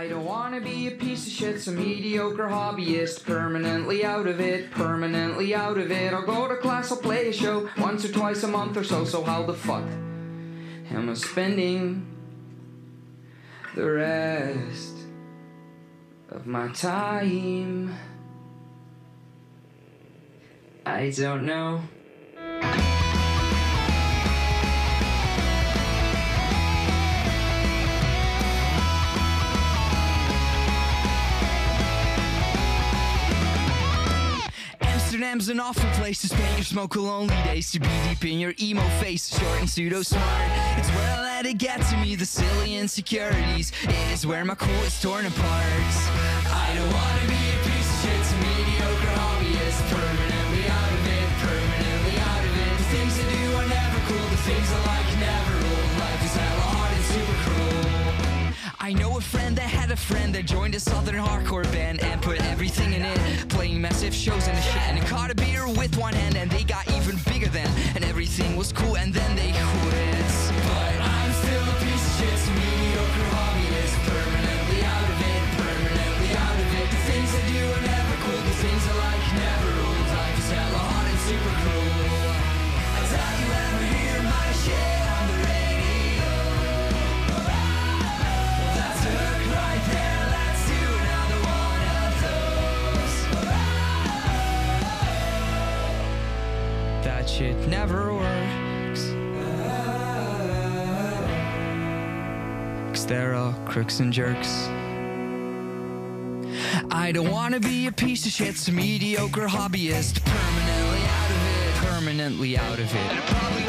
I don't wanna be a piece of shit, some mediocre hobbyist. Permanently out of it, permanently out of it. I'll go to class, I'll play a show once or twice a month or so. So how the fuck am I spending the rest of my time? I don't know. Amsterdam's an awful place to spend your smoke lonely days. To be deep in your emo face, short and pseudo smart. It's where I let it get to me, the silly insecurities. It is where my cool is torn apart. I don't wanna I know a friend that had a friend that joined a southern hardcore band and put everything in it, playing massive shows and shit. And caught a beer with one hand and they got even bigger then, and everything was cool and then they quit. But I'm still a piece of shit, some mediocre hobbyist, permanently out of it, permanently out of it. The things I do are never cool, the things I like never rule. Life is hella hard and super cruel. That shit never works. Cause they're all crooks and jerks. I don't wanna be a piece of shit, some mediocre hobbyist. Permanently out of it, permanently out of it.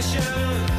passion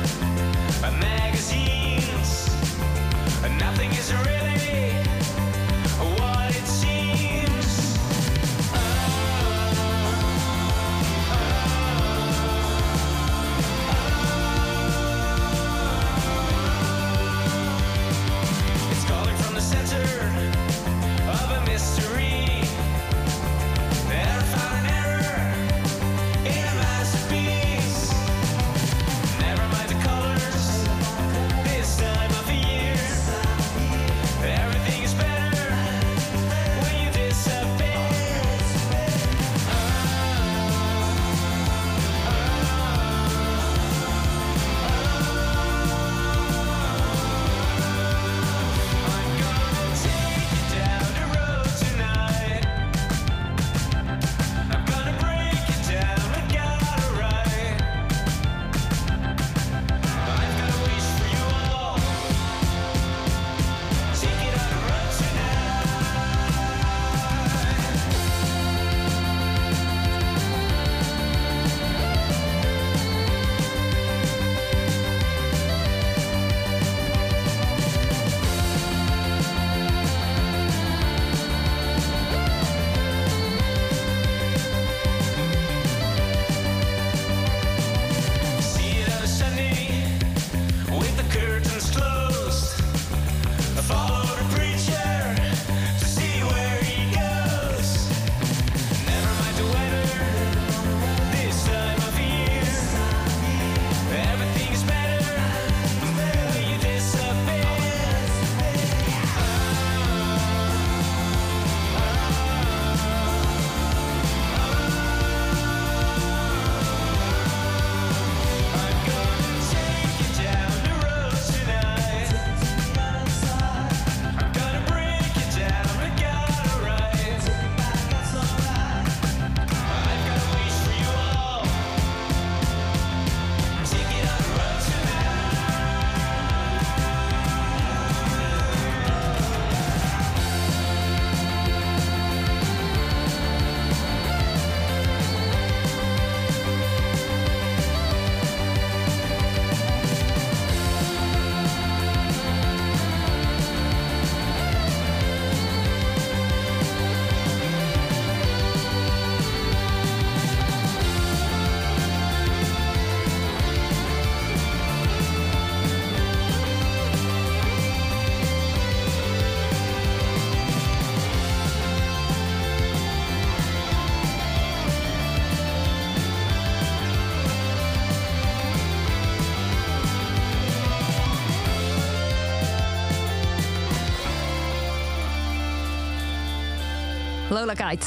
Lola Kite.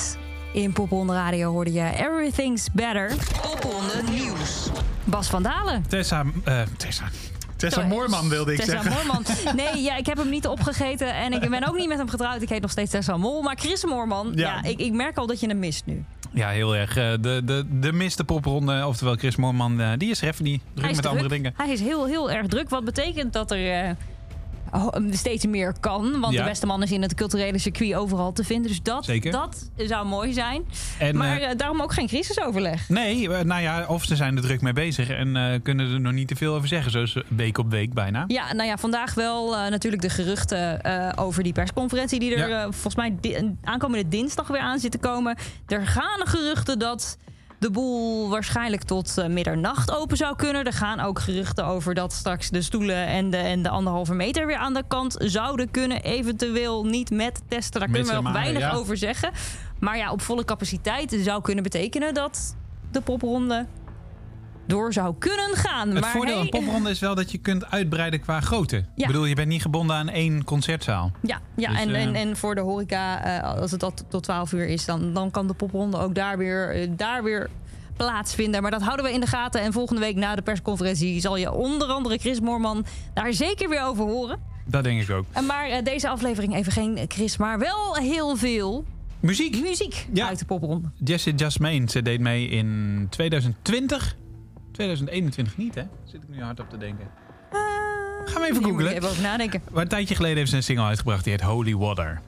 In Popronde Radio hoorde je Everything's Better. Popronde Nieuws. Bas van Dalen. Tessa, eh, Tessa. Tessa Sorry. Moorman wilde ik Tessa zeggen. Moorman. Nee, ja, ik heb hem niet opgegeten en ik ben ook niet met hem getrouwd. Ik heet nog steeds Tessa Mol. Maar Chris Moorman, ja. Ja. ik, ik merk al dat je hem mist nu. Ja, heel erg. Eh, De, de, de miste popronde, oftewel Chris Moorman, eh, die is er even niet druk met druk. andere dingen. Hij is heel, heel erg druk. Wat betekent dat er steeds meer kan. Want Ja. de beste man is in het culturele circuit overal te vinden. Dus dat, Zeker. dat zou mooi zijn. En, maar eh, eh, daarom ook geen crisisoverleg. Nee, eh, nou ja, of ze zijn er druk mee bezig en eh, kunnen er nog niet te veel over zeggen. Zoals week op week bijna. Ja, nou ja, vandaag wel eh, natuurlijk de geruchten eh, over die persconferentie... die er Ja. eh, volgens mij di- aankomende dinsdag weer aan zit te komen. Er gaan geruchten dat de boel waarschijnlijk tot eh, middernacht open zou kunnen. Er gaan ook geruchten over dat straks de stoelen en de, en de anderhalve meter... weer aan de kant zouden kunnen. Eventueel niet met testen, daar kunnen we nog weinig ja. over zeggen. Maar ja, op volle capaciteit zou kunnen betekenen... dat de popronde door zou kunnen gaan. Het maar voordeel aan hey, popronde is wel dat je kunt uitbreiden qua grootte. Ja. Ik bedoel, je bent niet gebonden aan één concertzaal. Ja, ja Dus, en, eh, en, en voor de horeca, eh, als het tot, tot 12 uur is, dan, dan kan de popronde ook daar weer, eh, daar weer plaatsvinden. Maar dat houden we in de gaten. En volgende week na de persconferentie zal je onder andere Chris Moorman daar zeker weer over horen. Dat denk ik ook. Maar deze aflevering even geen Chris, maar wel heel veel Muziek. muziek Ja. uit de popronde. Jessie Jasmine, ze deed mee in 2020. 2021 niet, hè? Zit ik nu hard op te denken. Gaan we even googlen. even over nadenken. Maar een tijdje geleden heeft ze een single uitgebracht die heet Holy Water.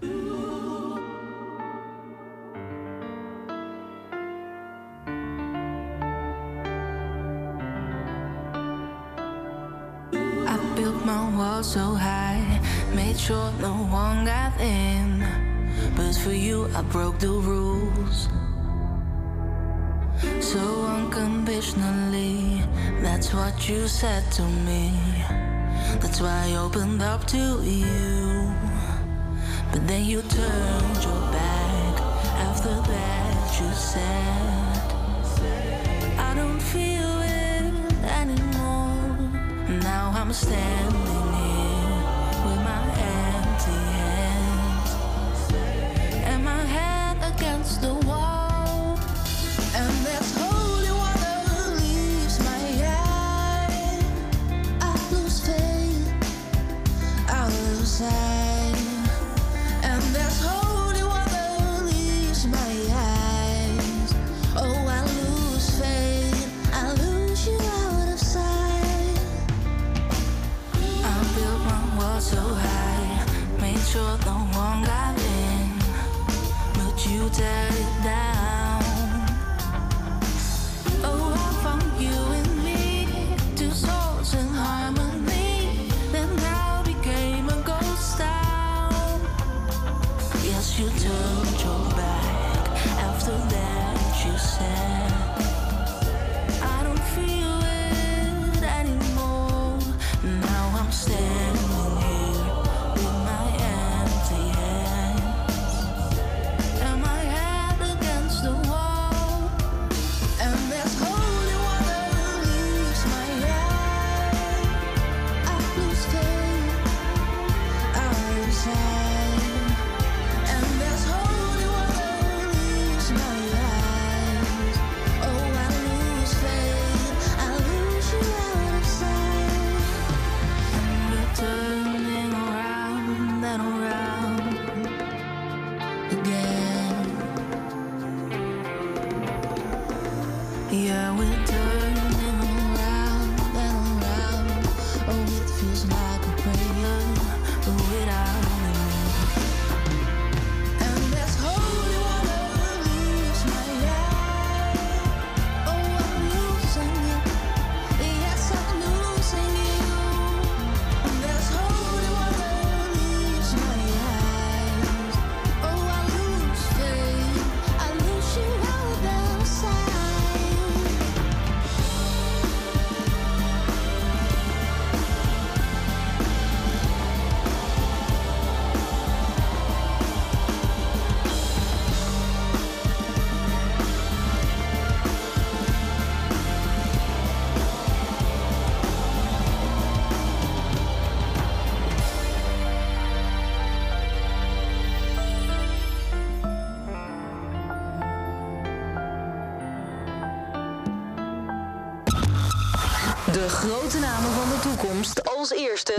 I built my wall so high, made sure no one got in. But for you, I broke the rules. So unconditionally, that's what you said to me. That's why I opened up to you. But then you turned your back. After that, you said, I don't feel it anymore. Now I'm standing Yeah, we're turning De grote namen van de toekomst. Als eerste.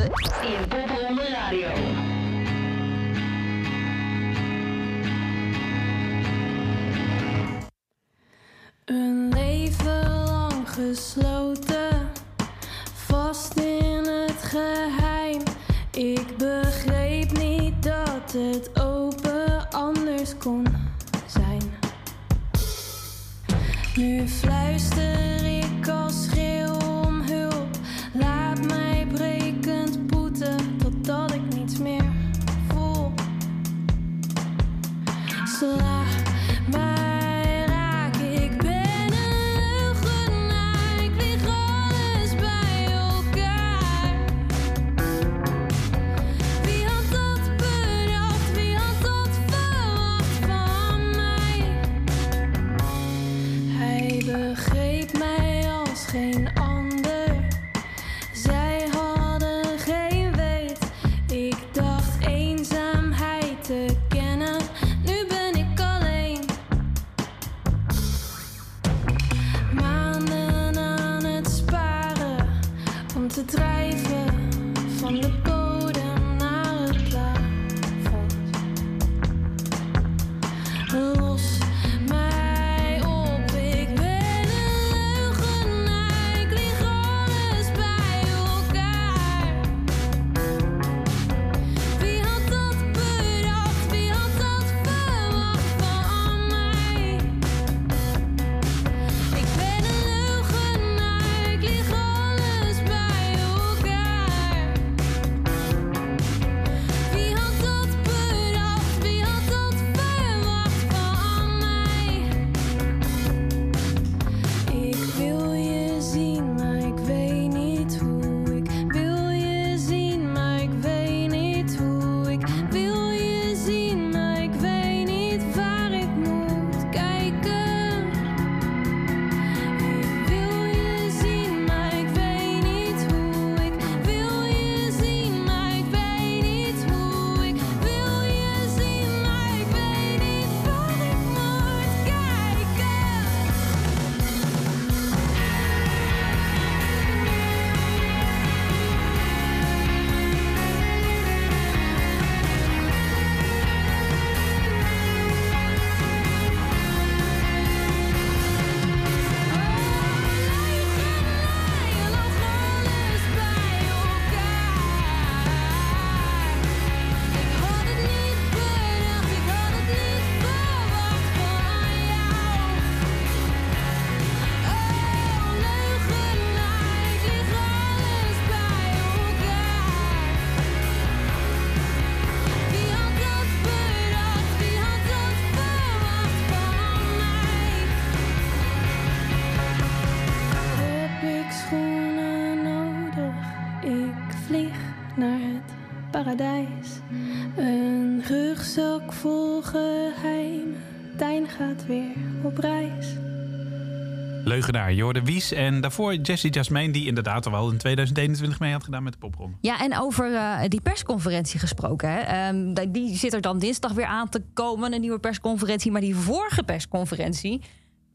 Leugenaar, Jorde Wies. En daarvoor Jessie Jasmeen, die inderdaad al wel in 2021 mee had gedaan met de popronde. Ja, en over eh, die persconferentie gesproken. Hè? Ehm, die zit er dan dinsdag weer aan te komen, een nieuwe persconferentie. Maar die vorige persconferentie,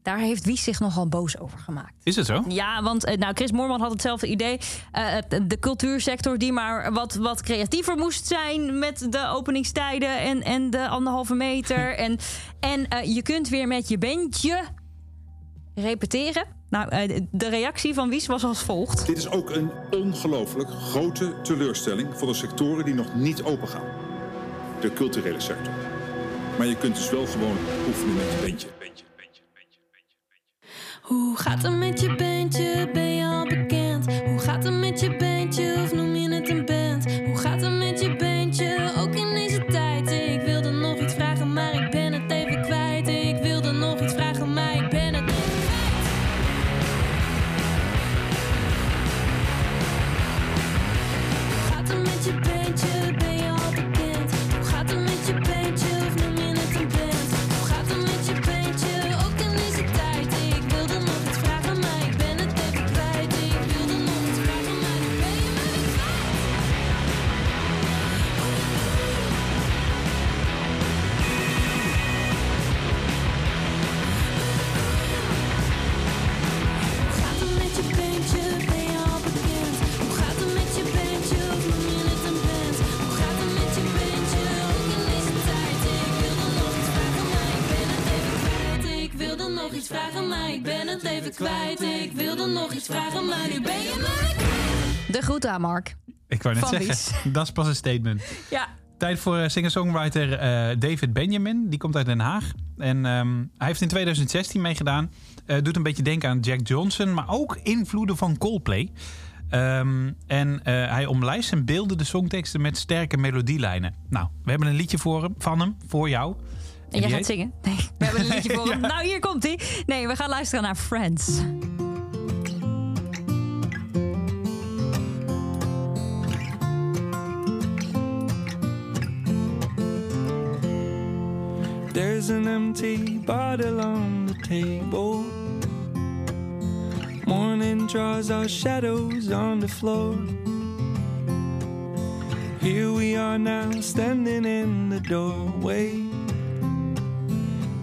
daar heeft Wies zich nogal boos over gemaakt. Is het zo? Ja, want eh, nou, Chris Moorman had hetzelfde idee. Eh, de cultuursector die maar wat, wat creatiever moest zijn met de openingstijden en, en de anderhalve meter. en en je kunt weer met je bandje repeteren. Nou, eh, de reactie van Wies was als volgt. Dit is ook een ongelooflijk grote teleurstelling voor de sectoren die nog niet opengaan. De culturele sector. Maar je kunt dus wel gewoon oefenen met je bandje. Hoe gaat het met je bandje. Aan Mark. Ik wou net Van zeggen, dat is pas een statement. Ja, Tijd voor eh, singer-songwriter eh, David Benjamin. Die komt uit Den Haag. En ehm, hij heeft in 2016 meegedaan. Eh, doet een beetje denken aan Jack Johnson, maar ook invloeden van Coldplay. Ehm, en hij omlijst en beelde de songteksten met sterke melodielijnen. Nou, we hebben een liedje voor hem, van hem, voor jou. en jij gaat heet- zingen? Nee, we hebben een liedje voor hem. Nou, hier komt hij. Nee, we gaan luisteren naar Friends. An empty bottle on the table. Morning draws our shadows on the floor. Here we are now, standing in the doorway.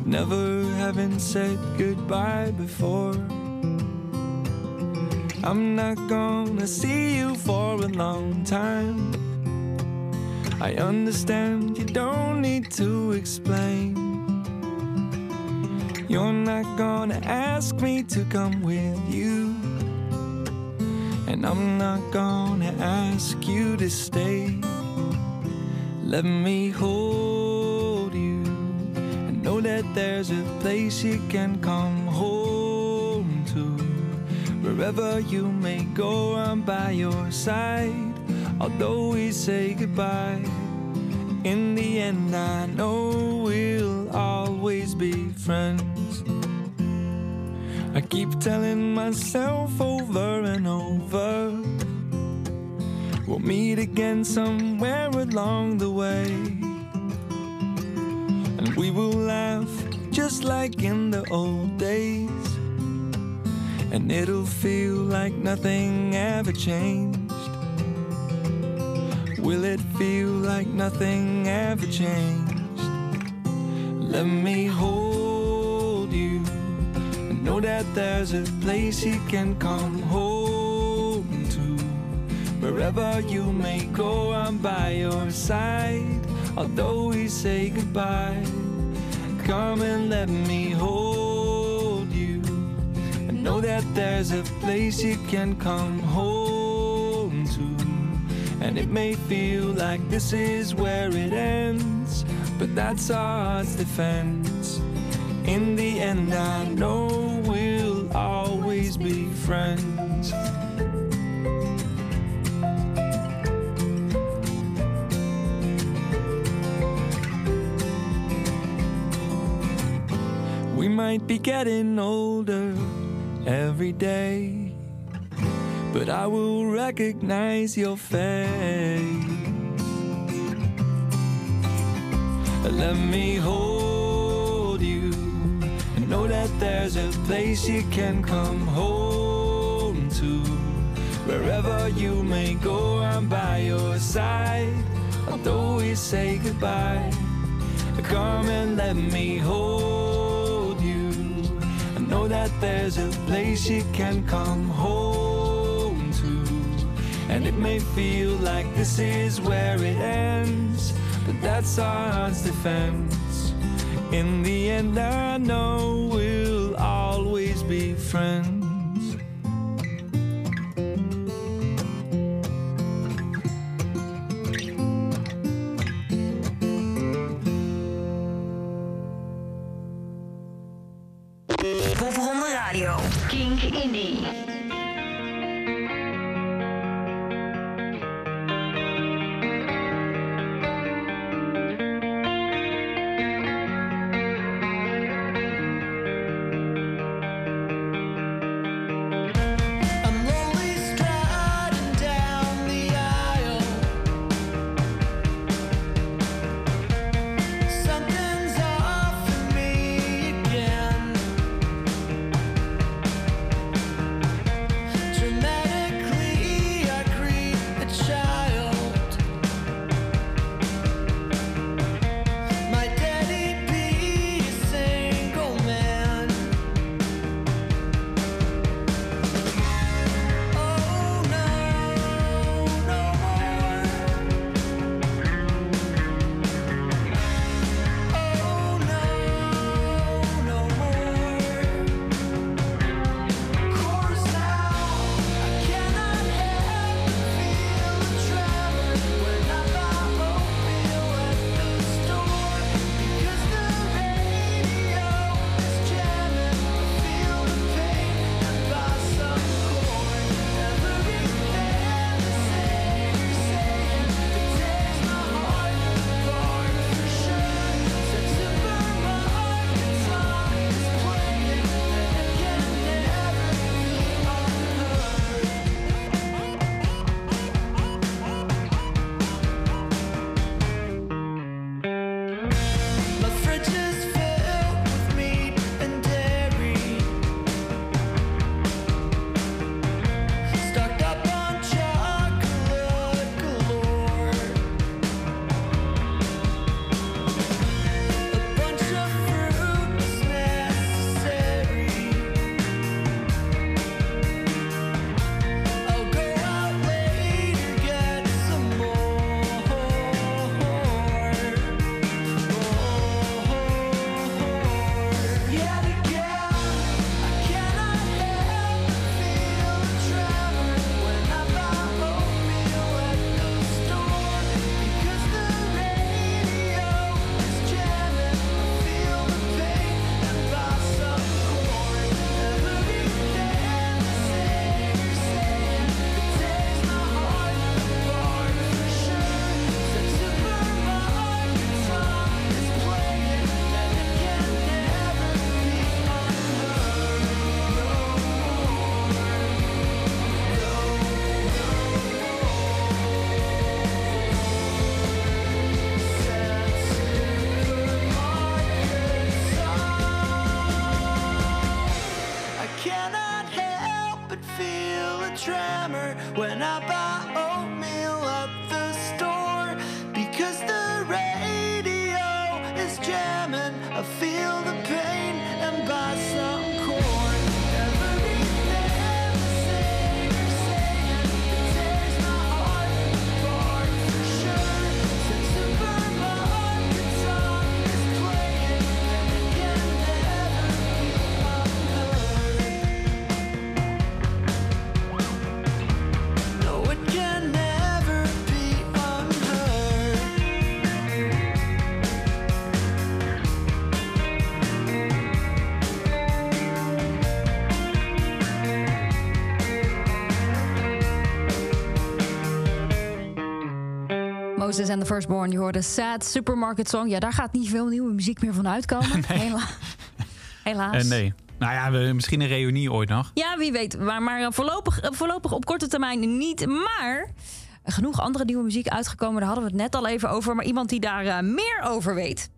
Never having said goodbye before. I'm not gonna see you for a long time. I understand you don't need to explain. You're not gonna ask me to come with you. And I'm not gonna ask you to stay. Let me hold you and know that there's a place you can come home to. Wherever you may go, I'm by your side. Although we say goodbye, in the end, I know we'll always be friends. I keep telling myself over and over we'll meet again somewhere along the way. And we will laugh just like in the old days. And it'll feel like nothing ever changed. Will it feel like nothing ever changed? Let me hold know that there's a place you can come home to. Wherever you may go, I'm by your side. Although we say goodbye, come and let me hold you. And know that there's a place you can come home to. And it may feel like this is where it ends, but that's our defense. In the end, I know be friends. We might be getting older every day, but I will recognize your face. Let me hold know that there's a place you can come home to. Wherever you may go, I'm by your side. Although we say goodbye, come and let me hold you. I know that there's a place you can come home to. And it may feel like this is where it ends, but that's our heart's defense. In the end, I know we'll always be friends. Popronde Radio. Kink Indie. Moses and the Firstborn, je hoorde Sad Supermarket Song. Ja, daar gaat niet veel nieuwe muziek meer van uitkomen. Hela- Helaas. Eh, nee. Nou ja, we, misschien een reunie ooit nog. Ja, wie weet. Maar, maar voorlopig, eh, voorlopig op korte termijn niet. Maar genoeg andere nieuwe muziek uitgekomen. Daar hadden we het net al even over. Maar iemand die daar eh, meer over weet...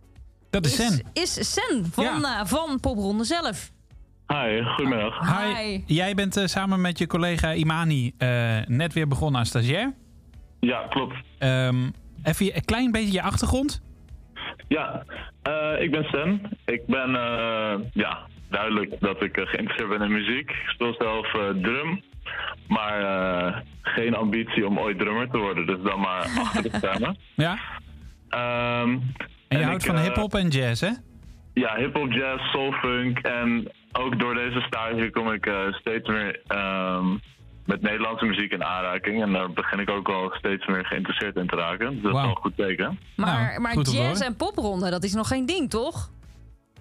Dat is Sen. Is Sen van, Ja. eh, van Popronde zelf. Hi, goedemiddag. Hi. Jij bent eh, samen met je collega Imani eh, net weer begonnen als stagiair. Ja, klopt. Ehm, even een klein beetje je achtergrond. Ja, eh, ik ben Sen. Ik ben eh, ja, duidelijk dat ik eh, geïnteresseerd ben in muziek. Ik speel zelf drum, maar geen ambitie om ooit drummer te worden. Dus dan maar achter de schermen. Ja. Ehm, En je en houdt ik, van hip-hop en jazz, hè? Ja, hip-hop, jazz, soul, funk. En ook door deze stage kom ik steeds meer ehm, met Nederlandse muziek in aanraking. En daar begin ik ook al steeds meer geïnteresseerd in te raken. Dus dat is wel een goed teken. Maar, Nou, maar jazz en popronde, dat is nog geen ding, toch?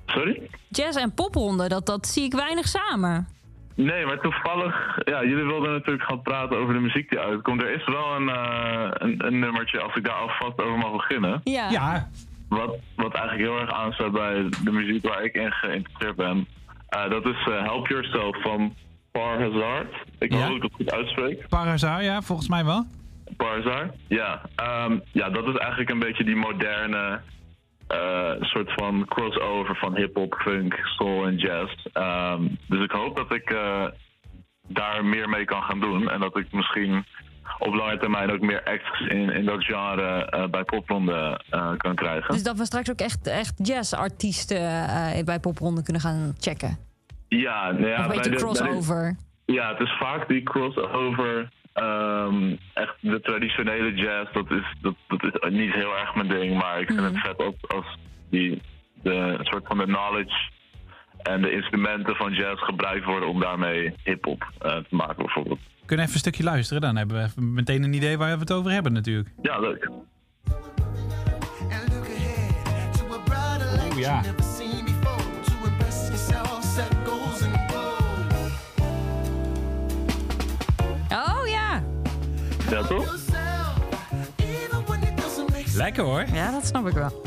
Sorry? Jazz en popronde, dat, dat zie ik weinig samen. Nee, maar toevallig, ja, jullie wilden natuurlijk gaan praten over de muziek die uitkomt. Er is wel een, eh, een, een nummertje, als ik daar alvast over mag beginnen. Ja. Ja. Wat, wat eigenlijk heel erg aansluit bij de muziek waar ik in geïnteresseerd ben. Eh, dat is eh, Help Yourself van Par Hazard. Ik hoop Ja. dat ik het goed uitspreek. Parazar, ja, volgens mij wel. Barzar. Ja, ehm, ja, dat is eigenlijk een beetje die moderne eh, soort van crossover van hip-hop, funk, soul en jazz. Ehm, dus ik hoop dat ik eh, daar meer mee kan gaan doen. En dat ik misschien op lange termijn ook meer acts in, in dat genre eh, bij popronde kan krijgen. Dus dat we straks ook echt, echt jazzartiesten eh, bij popronde kunnen gaan checken. Ja, nou ja, of een bij beetje de- crossover. Ja, het is vaak die crossover. ehm, echt de traditionele jazz, dat is, dat, dat is niet heel erg mijn ding. Maar ik vind het vet als, als die de soort van de knowledge en de instrumenten van jazz gebruikt worden om daarmee hip-hop eh, te maken, bijvoorbeeld. Kunnen we even een stukje luisteren? Dan hebben we even meteen een idee waar we het over hebben, natuurlijk. Ja, leuk. Oeh, ja. Lekker hoor. Ja, dat snap ik wel.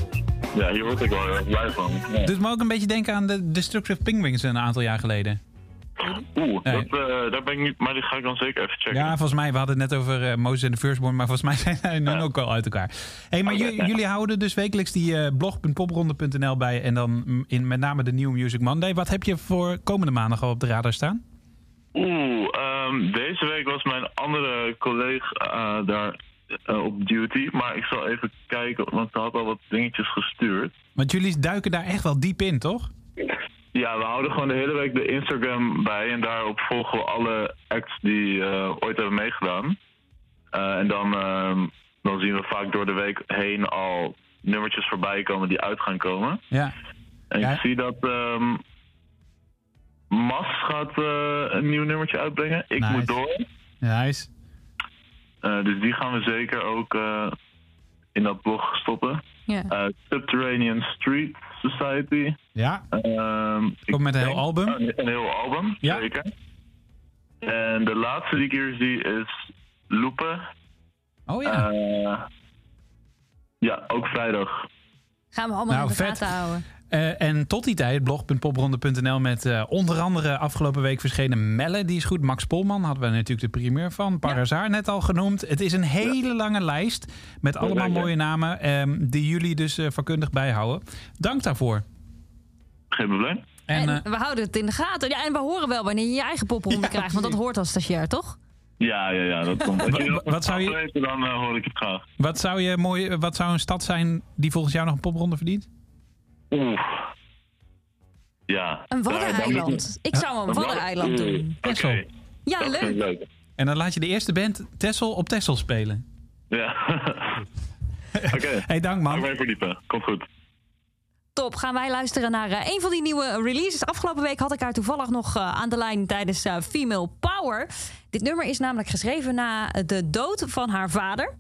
Ja, hier word ik wel heel blij van. Ja. Doet me ook een beetje denken aan de Destructive Penguins een aantal jaar geleden. Oeh, Nee. dat, eh, daar ben ik niet, maar die ga ik dan zeker even checken. Ja, volgens mij, we hadden het net over eh, Moses en de Firstborn, maar volgens mij zijn zij nu ook al uit elkaar. hey, maar ja. jullie houden dus wekelijks die eh, blog.popronde.nl bij en dan mm, in met name de New Music Monday. Wat heb je voor komende maandag al op de radar staan? Oeh, ehm, deze week was mijn andere collega daar eh, op duty. Maar ik zal even kijken, want ze had al wat dingetjes gestuurd. Want jullie duiken daar echt wel diep in, toch? Ja, we houden gewoon de hele week de Instagram bij. En daarop volgen we alle acts die eh, ooit hebben meegedaan. Eh, en dan, ehm, dan zien we vaak door de week heen al nummertjes voorbij komen die uit gaan komen. Ja. En Ja. ik zie dat ehm, Mas gaat een nieuw nummertje uitbrengen. Ik Nice. moet door. Nice. Eh, dus die gaan we zeker ook eh, in dat blog stoppen. Ja. Eh, Subterranean Street Society. Ja. Ehm, Komt met een heel album? Een, een heel album, Ja. zeker. En de laatste die ik hier zie is Loepen. Oh ja. Eh, ja, ook vrijdag. Gaan we allemaal Nou, in de vet. gaten houden. Eh, en tot die tijd, blog.popronde.nl met eh, onder andere afgelopen week verschenen Melle, die is goed. Max Polman hadden we natuurlijk de primeur van. Parazar net al genoemd. Het is een hele lange lijst met allemaal mooie namen ehm, die jullie dus eh, vakkundig bijhouden. Dank daarvoor. Geen probleem. En, En eh, we houden het in de gaten. Ja, en we horen wel wanneer je je eigen popronde krijgt. Want dat hoort als stagiair, toch? Ja, ja, ja, dat komt. Als wat zou je- dan hoor ik het graag. Wat zou, je mooi, wat zou een stad zijn die volgens jou nog een popronde verdient? Oeh. Ja. Een waddeneiland. Ik zou een waddeneiland doen. Texel. Ja, dat ik leuk. leuk. En dan laat je de eerste band Tessel op Tessel spelen. Ja. Oké. Hey, dank Ga ik man. even verdiepen. Komt goed. Top, gaan wij luisteren naar eh, een van die nieuwe releases. Afgelopen week had ik haar toevallig nog eh, aan de lijn tijdens eh, Female Power. Dit nummer is namelijk geschreven na de dood van haar vader.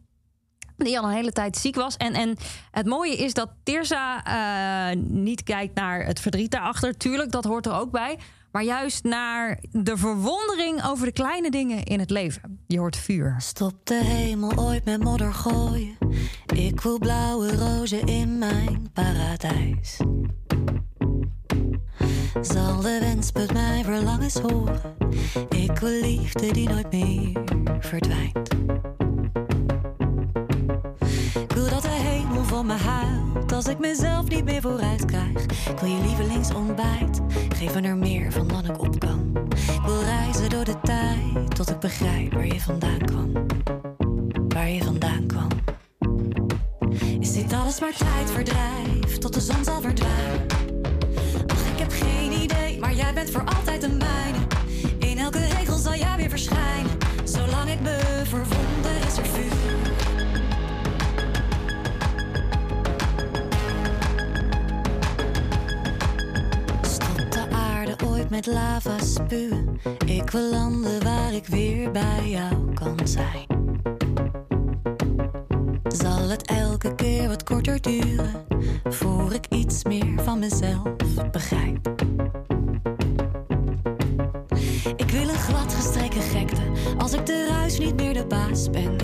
Die al een hele tijd ziek was. En, en het mooie is dat Tirza eh, niet kijkt naar het verdriet daarachter. Tuurlijk, dat hoort er ook bij. Maar juist naar de verwondering over de kleine dingen in het leven. Je hoort vuur. Stop de hemel ooit met modder gooien. Ik wil blauwe rozen in mijn paradijs. Zal de wensput mij verlangens horen? Ik wil liefde die nooit meer verdwijnt. Me huilt als ik mezelf niet meer vooruit krijg. Ik wil je lievelingsontbijt, me er meer van dan ik op kan. Ik wil reizen door de tijd tot ik begrijp waar je vandaan kwam. Waar je vandaan kwam. Is dit alles maar tijdverdrijf tot de zon zal verdwijnen? Ach, ik heb geen idee, maar jij bent voor met lava spuwen. Ik wil landen waar ik weer bij jou kan zijn. Zal het elke keer wat korter duren voor ik iets meer van mezelf begrijp? Ik wil een gladgestreken gekte als ik de ruis niet meer de baas ben.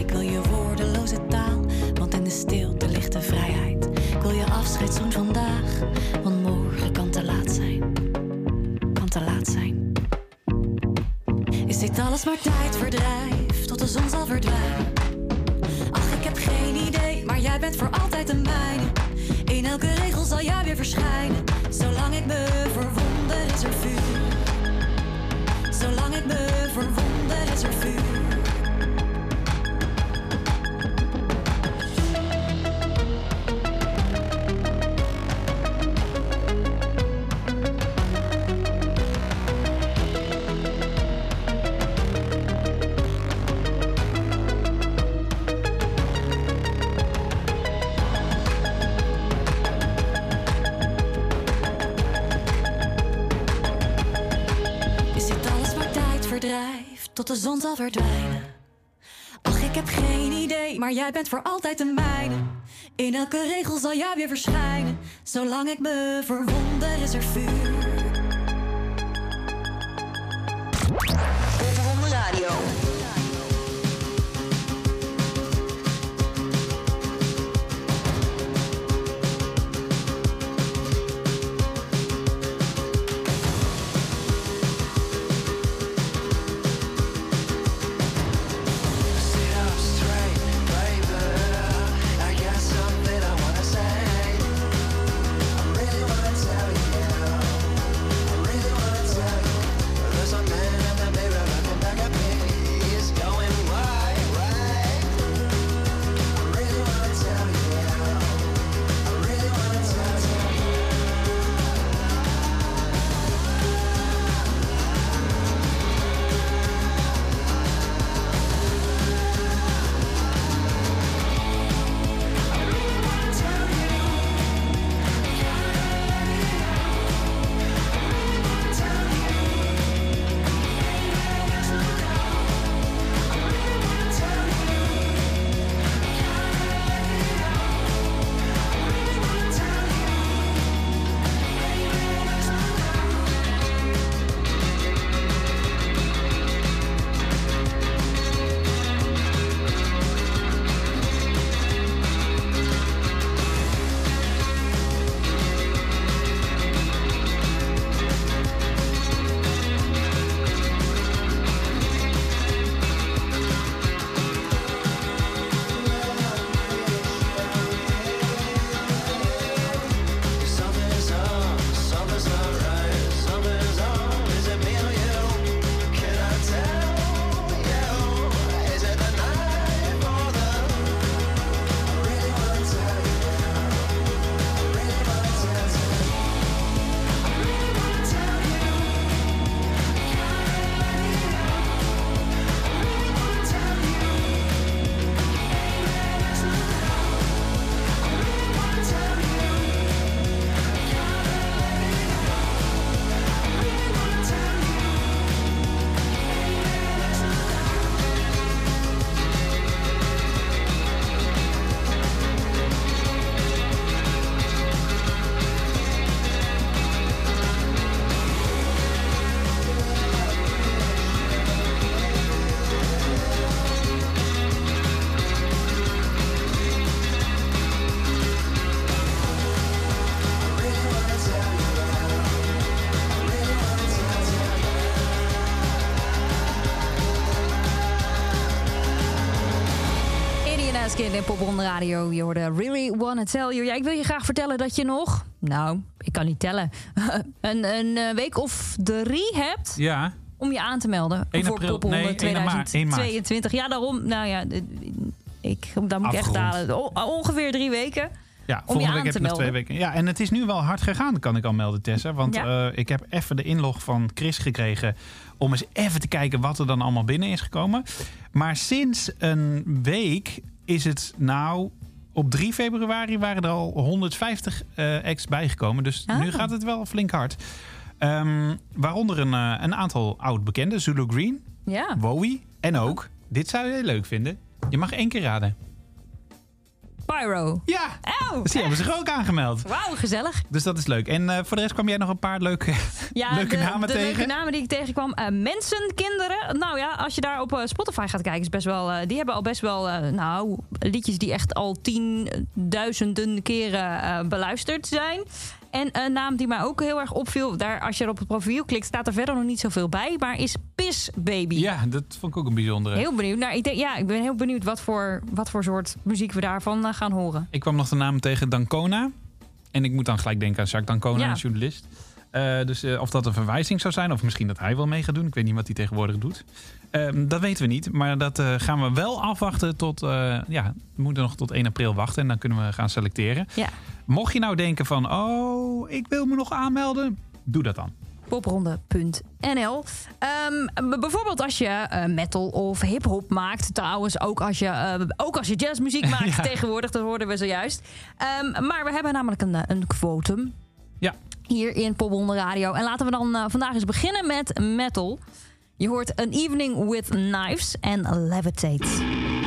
Zolang ik me verwonder is er. Zal? Ach, ik heb geen idee, maar jij bent voor altijd de mijne. In elke regel zal jij weer verschijnen. Zolang ik me verwonder is er vuur. De radio. Je hoorde Really Wanna Tell You. Ja, ik wil je graag vertellen dat je nog... Nou, ik kan niet tellen. een, een eh, week of drie hebt Ja, om je aan te melden. 1 voor april. Nee, 1 maart, 1 maart. 2022. Ja, daarom... Nou ja, ik, daar moet ik echt halen. Ongeveer drie weken. ja volgende week heb je nog twee weken. Ja, en het is nu wel hard gegaan, kan ik al melden, Tessa. Want Ja. eh, ik heb even de inlog van Chris gekregen... om eens even te kijken wat er dan allemaal binnen is gekomen. Maar sinds een week is het nou... Op 3 februari waren er al 150 eh acts bijgekomen. Dus Ah. nu gaat het wel flink hard. Ehm, waaronder een, eh, een aantal oud-bekenden. Zulu Green, Ja. Wowie en ook... Dit zou je heel leuk vinden. Je mag één keer raden. Pyro. Ja, Oh, dus die hebben zich ook aangemeld. wauw, gezellig. Dus dat is leuk. En eh, voor de rest kwam jij nog een paar leuke, Ja, leuke de, namen de tegen. leuke namen die ik tegenkwam. Eh, mensen, kinderen. Nou ja, als je daar op eh, Spotify gaat kijken, is best wel. die hebben al best wel. nou, liedjes die echt al tienduizenden keren beluisterd zijn. En een naam die mij ook heel erg opviel. Daar, als je er op het profiel klikt, staat er verder nog niet zoveel bij. Maar is Piss Baby. Ja, dat vond ik ook een bijzondere. Heel benieuwd. Nou, ik, denk, ja, ik ben heel benieuwd wat voor, wat voor soort muziek we daarvan eh, gaan horen. Ik kwam nog de naam tegen Dancona. En ik moet dan gelijk denken aan Jacques Dancona, Ja. een journalist. Eh, dus eh, of dat een verwijzing zou zijn, of misschien dat hij wel mee gaat doen. Ik weet niet wat hij tegenwoordig doet. Ehm, dat weten we niet. Maar dat eh, gaan we wel afwachten tot. ja, we moeten nog tot 1 april wachten. En dan kunnen we gaan selecteren. Ja. Mocht je nou denken van. Oh, ik wil me nog aanmelden. Doe dat dan. popronde.nl. Ehm, bijvoorbeeld als je metal of hip-hop maakt. Trouwens, ook als je, ook als je jazzmuziek maakt Ja. tegenwoordig. Dat hoorden we zojuist. Ehm, maar we hebben namelijk een, een quotum. Ja. Hier in Popronde Radio. En laten we dan eh, vandaag eens beginnen met metal. Je hoort An Evening with Knives en Levitate.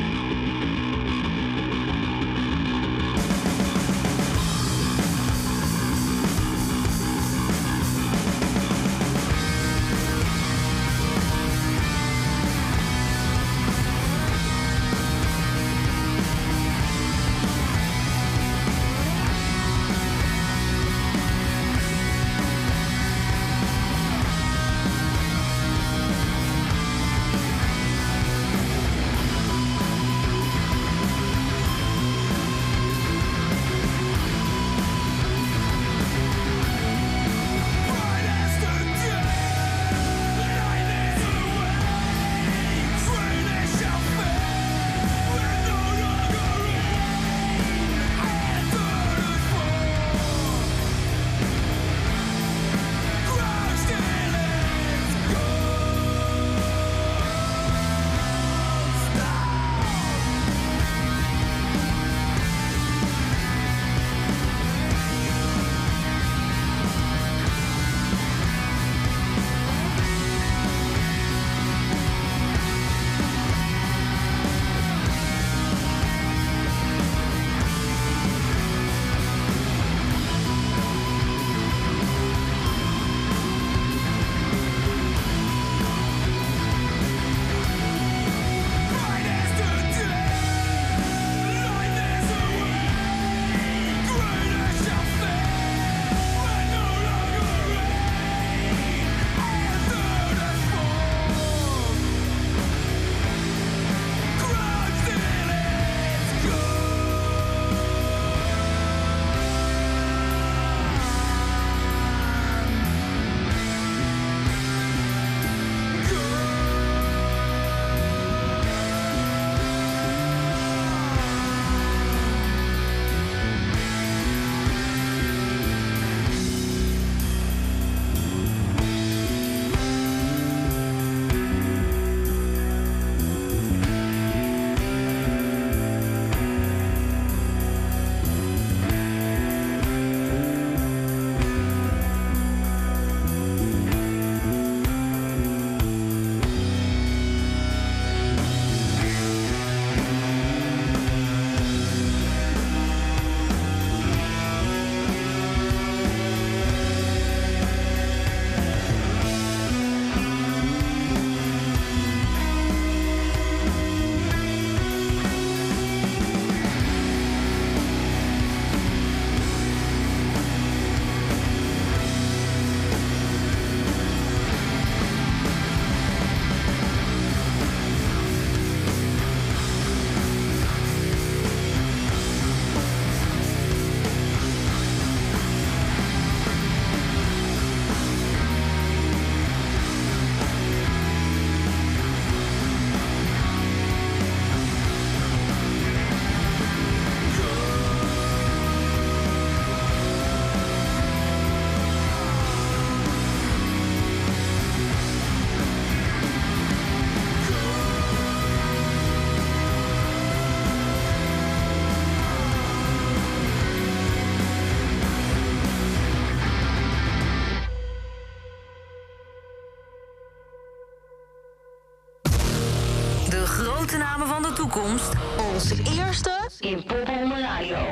Onze eerste in Pop Onder Radio.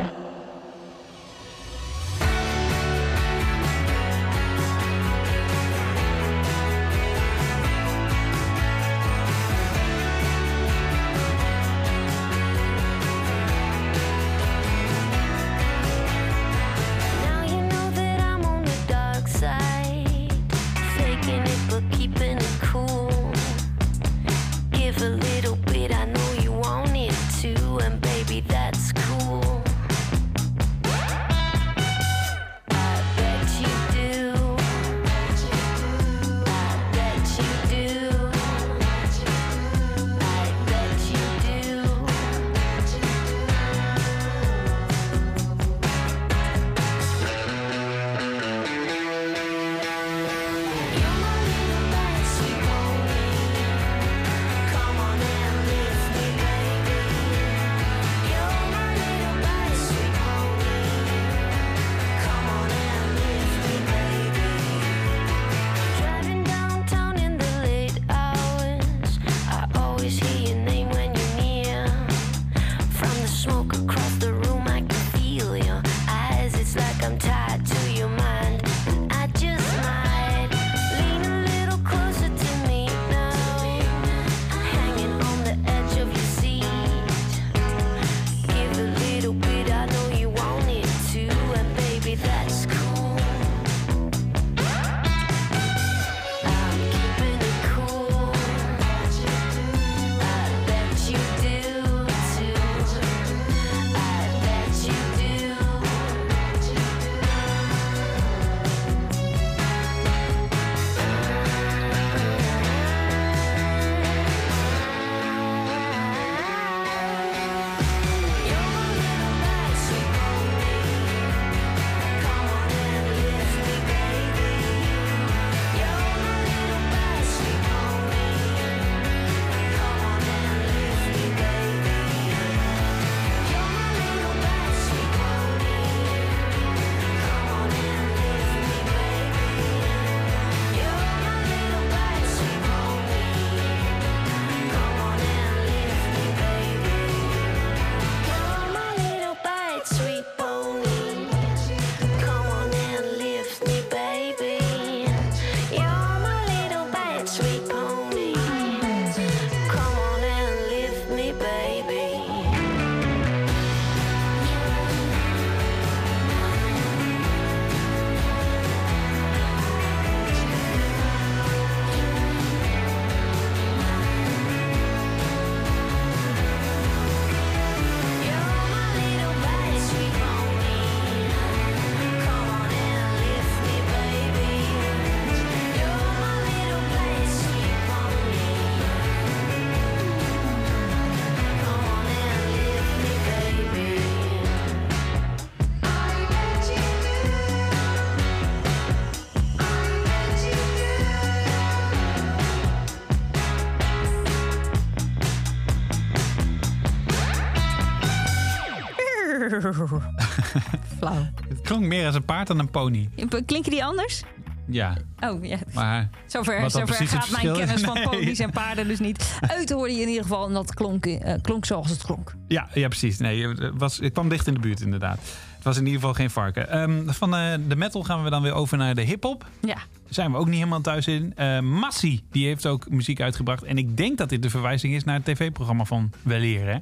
Flauw. Het klonk meer als een paard dan een pony. Klinken die anders? Ja, Oh ja. maar... Zover, dan zover het gaat mijn kennis van Nee. ponies en paarden dus niet. Uit hoorde je in ieder geval en dat klonk, eh, klonk zoals het klonk. Ja, ja precies. Nee, het, was, het kwam dicht in de buurt inderdaad. Het was in ieder geval geen varken. Ehm, van eh, de metal gaan we dan weer over naar de hip-hop. Ja. Daar zijn we ook niet helemaal thuis in. Eh Massi, die heeft ook muziek uitgebracht. En ik denk dat dit de verwijzing is naar het tv-programma van Weleer, hè?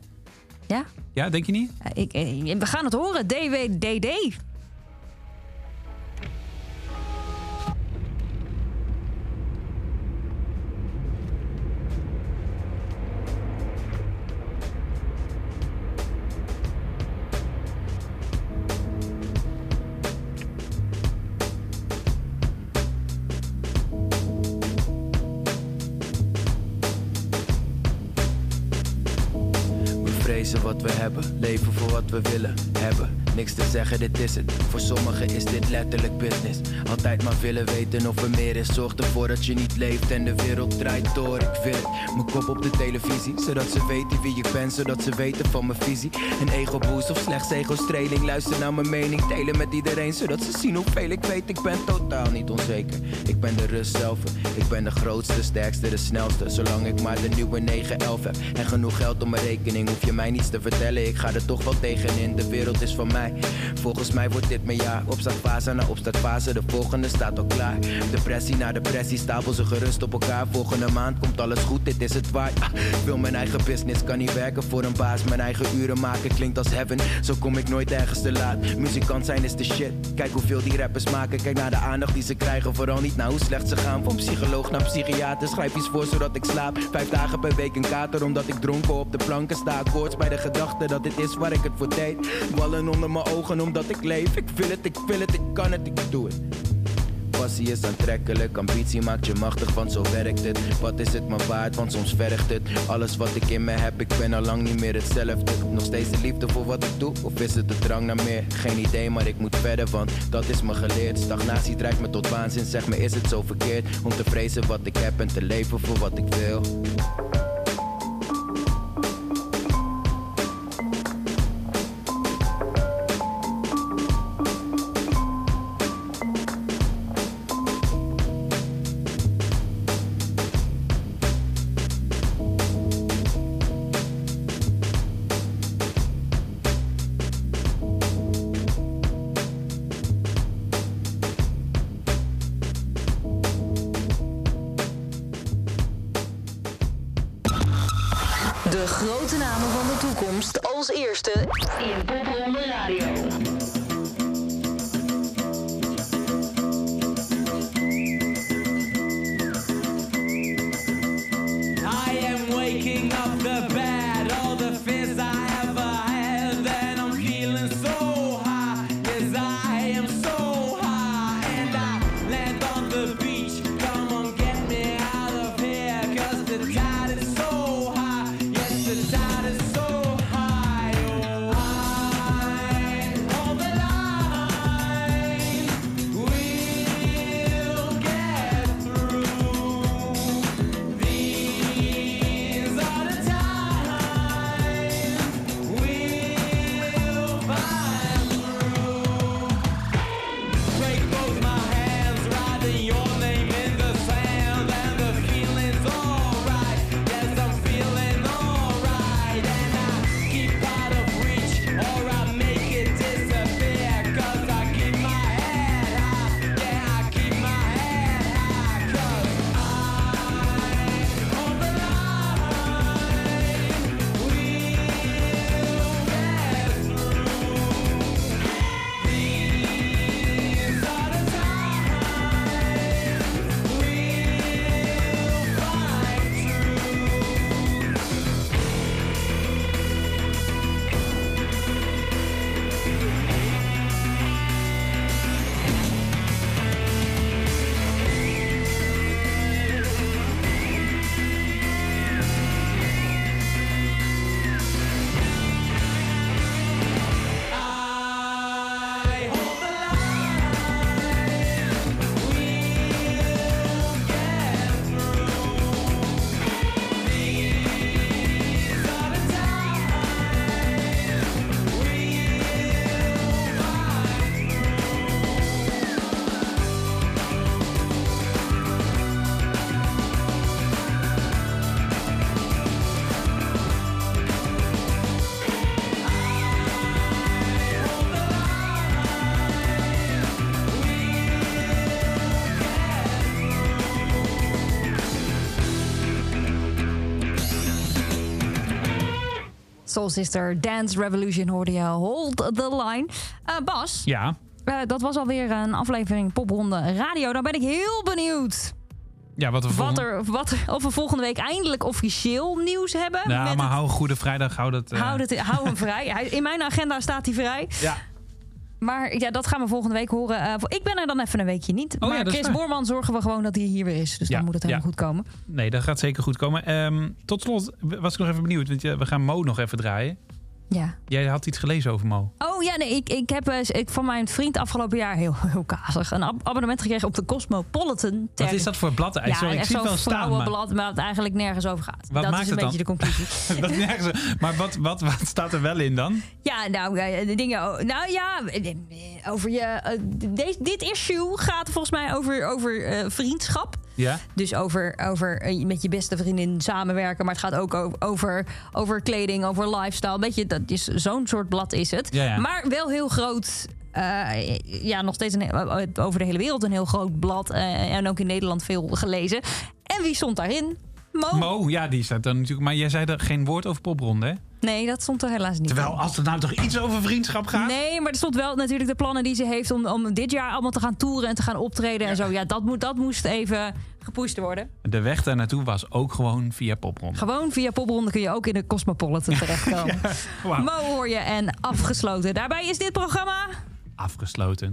Ja? Ja, denk je niet? Ik, eh, we gaan het horen. DWDD. Leven voor Niks te zeggen, dit is het. Voor sommigen is dit letterlijk business. Altijd maar willen weten of er meer is. Zorg ervoor dat je niet leeft en de wereld draait door. Ik wil het, mijn kop op de televisie. Zodat ze weten wie ik ben, zodat ze weten van mijn visie. Een ego-boost of slechts ego-streling. Luister naar mijn mening, delen met iedereen. Zodat ze zien hoeveel ik weet. Ik ben totaal niet onzeker. Ik ben de rust zelf. Ik ben de grootste, sterkste, de snelste. Zolang ik maar de nieuwe 911 heb. En genoeg geld op mijn rekening. Hoef je mij niets te vertellen. Ik ga er toch wel tegenin. De wereld is van mij. Volgens mij wordt dit mijn jaar. Opstartfase na opstartfase. De volgende staat al klaar. Depressie na depressie. Stapel ze gerust op elkaar. Volgende maand komt alles goed. Dit is het waard. Ah, wil mijn eigen business. Kan niet werken voor een baas. Mijn eigen uren maken klinkt als heaven. Zo kom ik nooit ergens te laat. Muzikant zijn is de shit. Kijk hoeveel die rappers maken. Kijk naar de aandacht die ze krijgen. Vooral niet naar hoe slecht ze gaan. Van psycholoog naar psychiater. Schrijf iets voor zodat ik slaap. Vijf dagen per week een kater. Omdat ik dronken op de planken sta. Koorts bij de gedachte dat dit is waar ik het voor deed. Wallen onder ogen omdat ik leef. Ik wil het, ik wil het, ik kan het, ik doe het. Passie is aantrekkelijk, ambitie maakt je machtig, want zo werkt het. Wat is het me waard, want soms vergt het. Alles wat ik in me heb, ik ben al lang niet meer hetzelfde. Nog steeds de liefde voor wat ik doe, of is het de drang naar meer? Geen idee, maar ik moet verder, want dat is me geleerd. Stagnatie drijft me tot waanzin, zeg me is het zo verkeerd? Om te vrezen wat ik heb en te leven voor wat ik wil. Soul Sister, Dance Revolution hoorde je. Hold the line. Eh, Bas, Ja, eh, dat was alweer een aflevering Popronde Radio. Dan ben ik heel benieuwd ja wat we wat volgende... er, wat er, of we volgende week eindelijk officieel nieuws hebben. Ja, met maar het- hou een goede vrijdag, hou dat... eh, hou, het, hou hem vrij. Hij- In mijn agenda staat hij vrij. Ja. Maar ja, dat gaan we volgende week horen. Eh, ik ben er dan even een weekje niet. Oh maar Chris waar. Boorman zorgen we gewoon dat hij hier weer is. Dus Ja, dan moet het helemaal ja. goed komen. Nee, dat gaat zeker goed komen. Ehm, tot slot was ik nog even benieuwd, want we gaan Mo nog even draaien. Ja. Jij had iets gelezen over Mo. Oh ja, nee, ik, ik heb eh, ik van mijn vriend afgelopen jaar heel, heel kazig een ab- abonnement gekregen op de Cosmopolitan. Wat is dat voor blad? Ja, Sorry, ik echt zie het zo'n wel staan. Maar, vrouwenblad, maar het eigenlijk nergens over gaat. Wat dat maakt is een het beetje dan? de conclusie. dat nergens- maar wat, wat, wat staat er wel in dan? Ja, nou, eh, de dingen. Nou ja, eh, over je. Deze, dit issue gaat volgens mij over, over vriendschap. Ja? Dus over, over met je beste vriendin samenwerken. Maar het gaat ook over, over kleding, over lifestyle. Weet je, dat is zo'n soort blad is het. Ja, ja. Maar wel heel groot. eh, ja, nog steeds heel- over de hele wereld een heel groot blad. eh, en ook in Nederland veel gelezen. En wie stond daarin? Mo. Mo, ja, die staat dan natuurlijk. Maar jij zei er geen woord over popronde, hè? Nee, dat stond er helaas niet. Terwijl als het nou toch iets over vriendschap gaat. Nee, maar er stond wel natuurlijk de plannen die ze heeft om, om dit jaar allemaal te gaan toeren en te gaan optreden en zo. Ja, dat, moet, dat moest even gepusht worden. De weg daar naartoe was ook gewoon via popronde. Gewoon via popronde kun je ook in de Cosmopolitan terechtkomen. Wauw. Mo hoor je en afgesloten. Daarbij is dit programma. Afgesloten.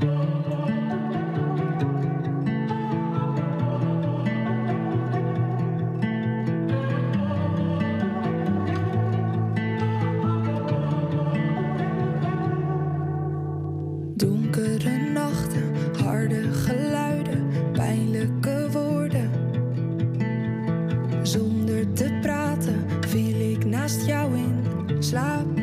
In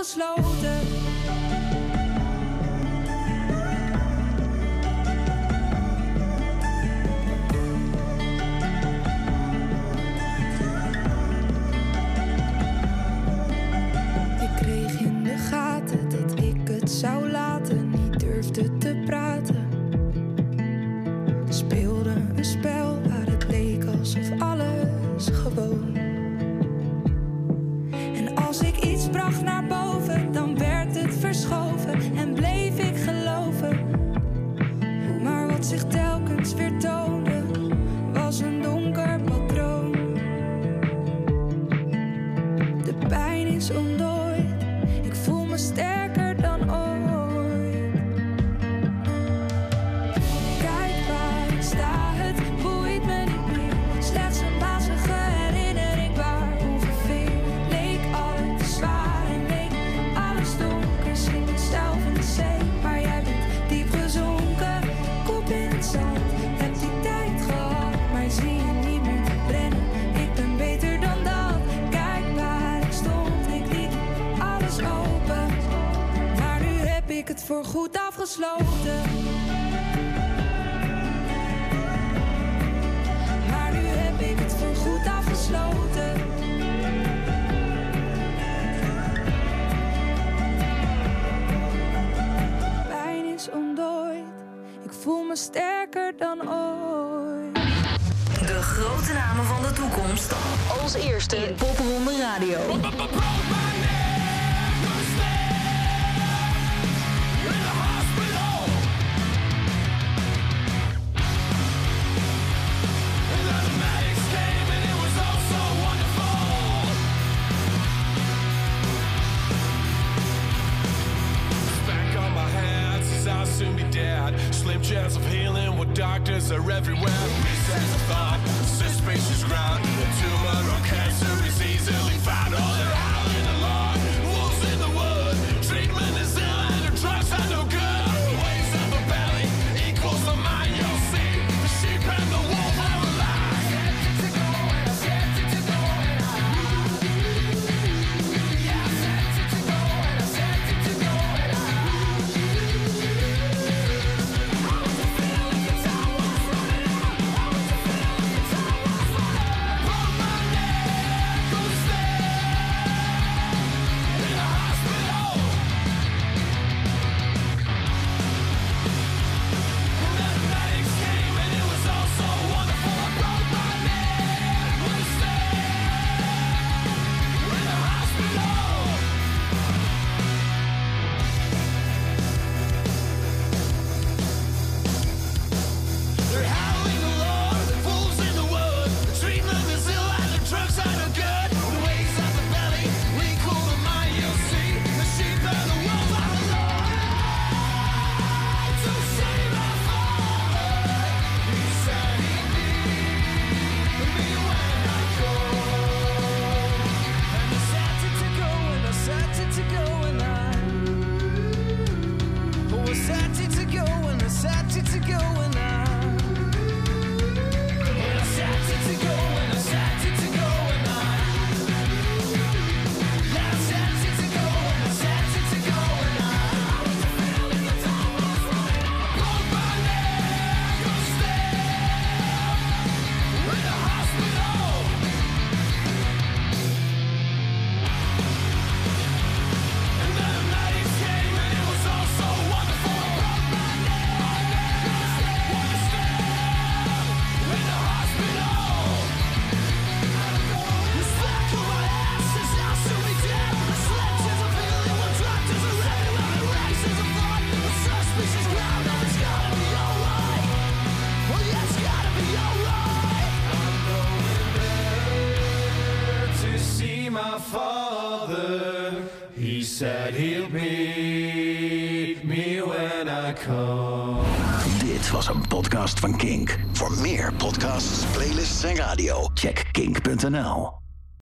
opgesloten. Voorgoed afgesloten. Maar nu heb ik het voorgoed afgesloten. Pijn is ontdooid, ik voel me sterker dan ooit. De grote namen van de toekomst. Als eerste in Popronde Radio.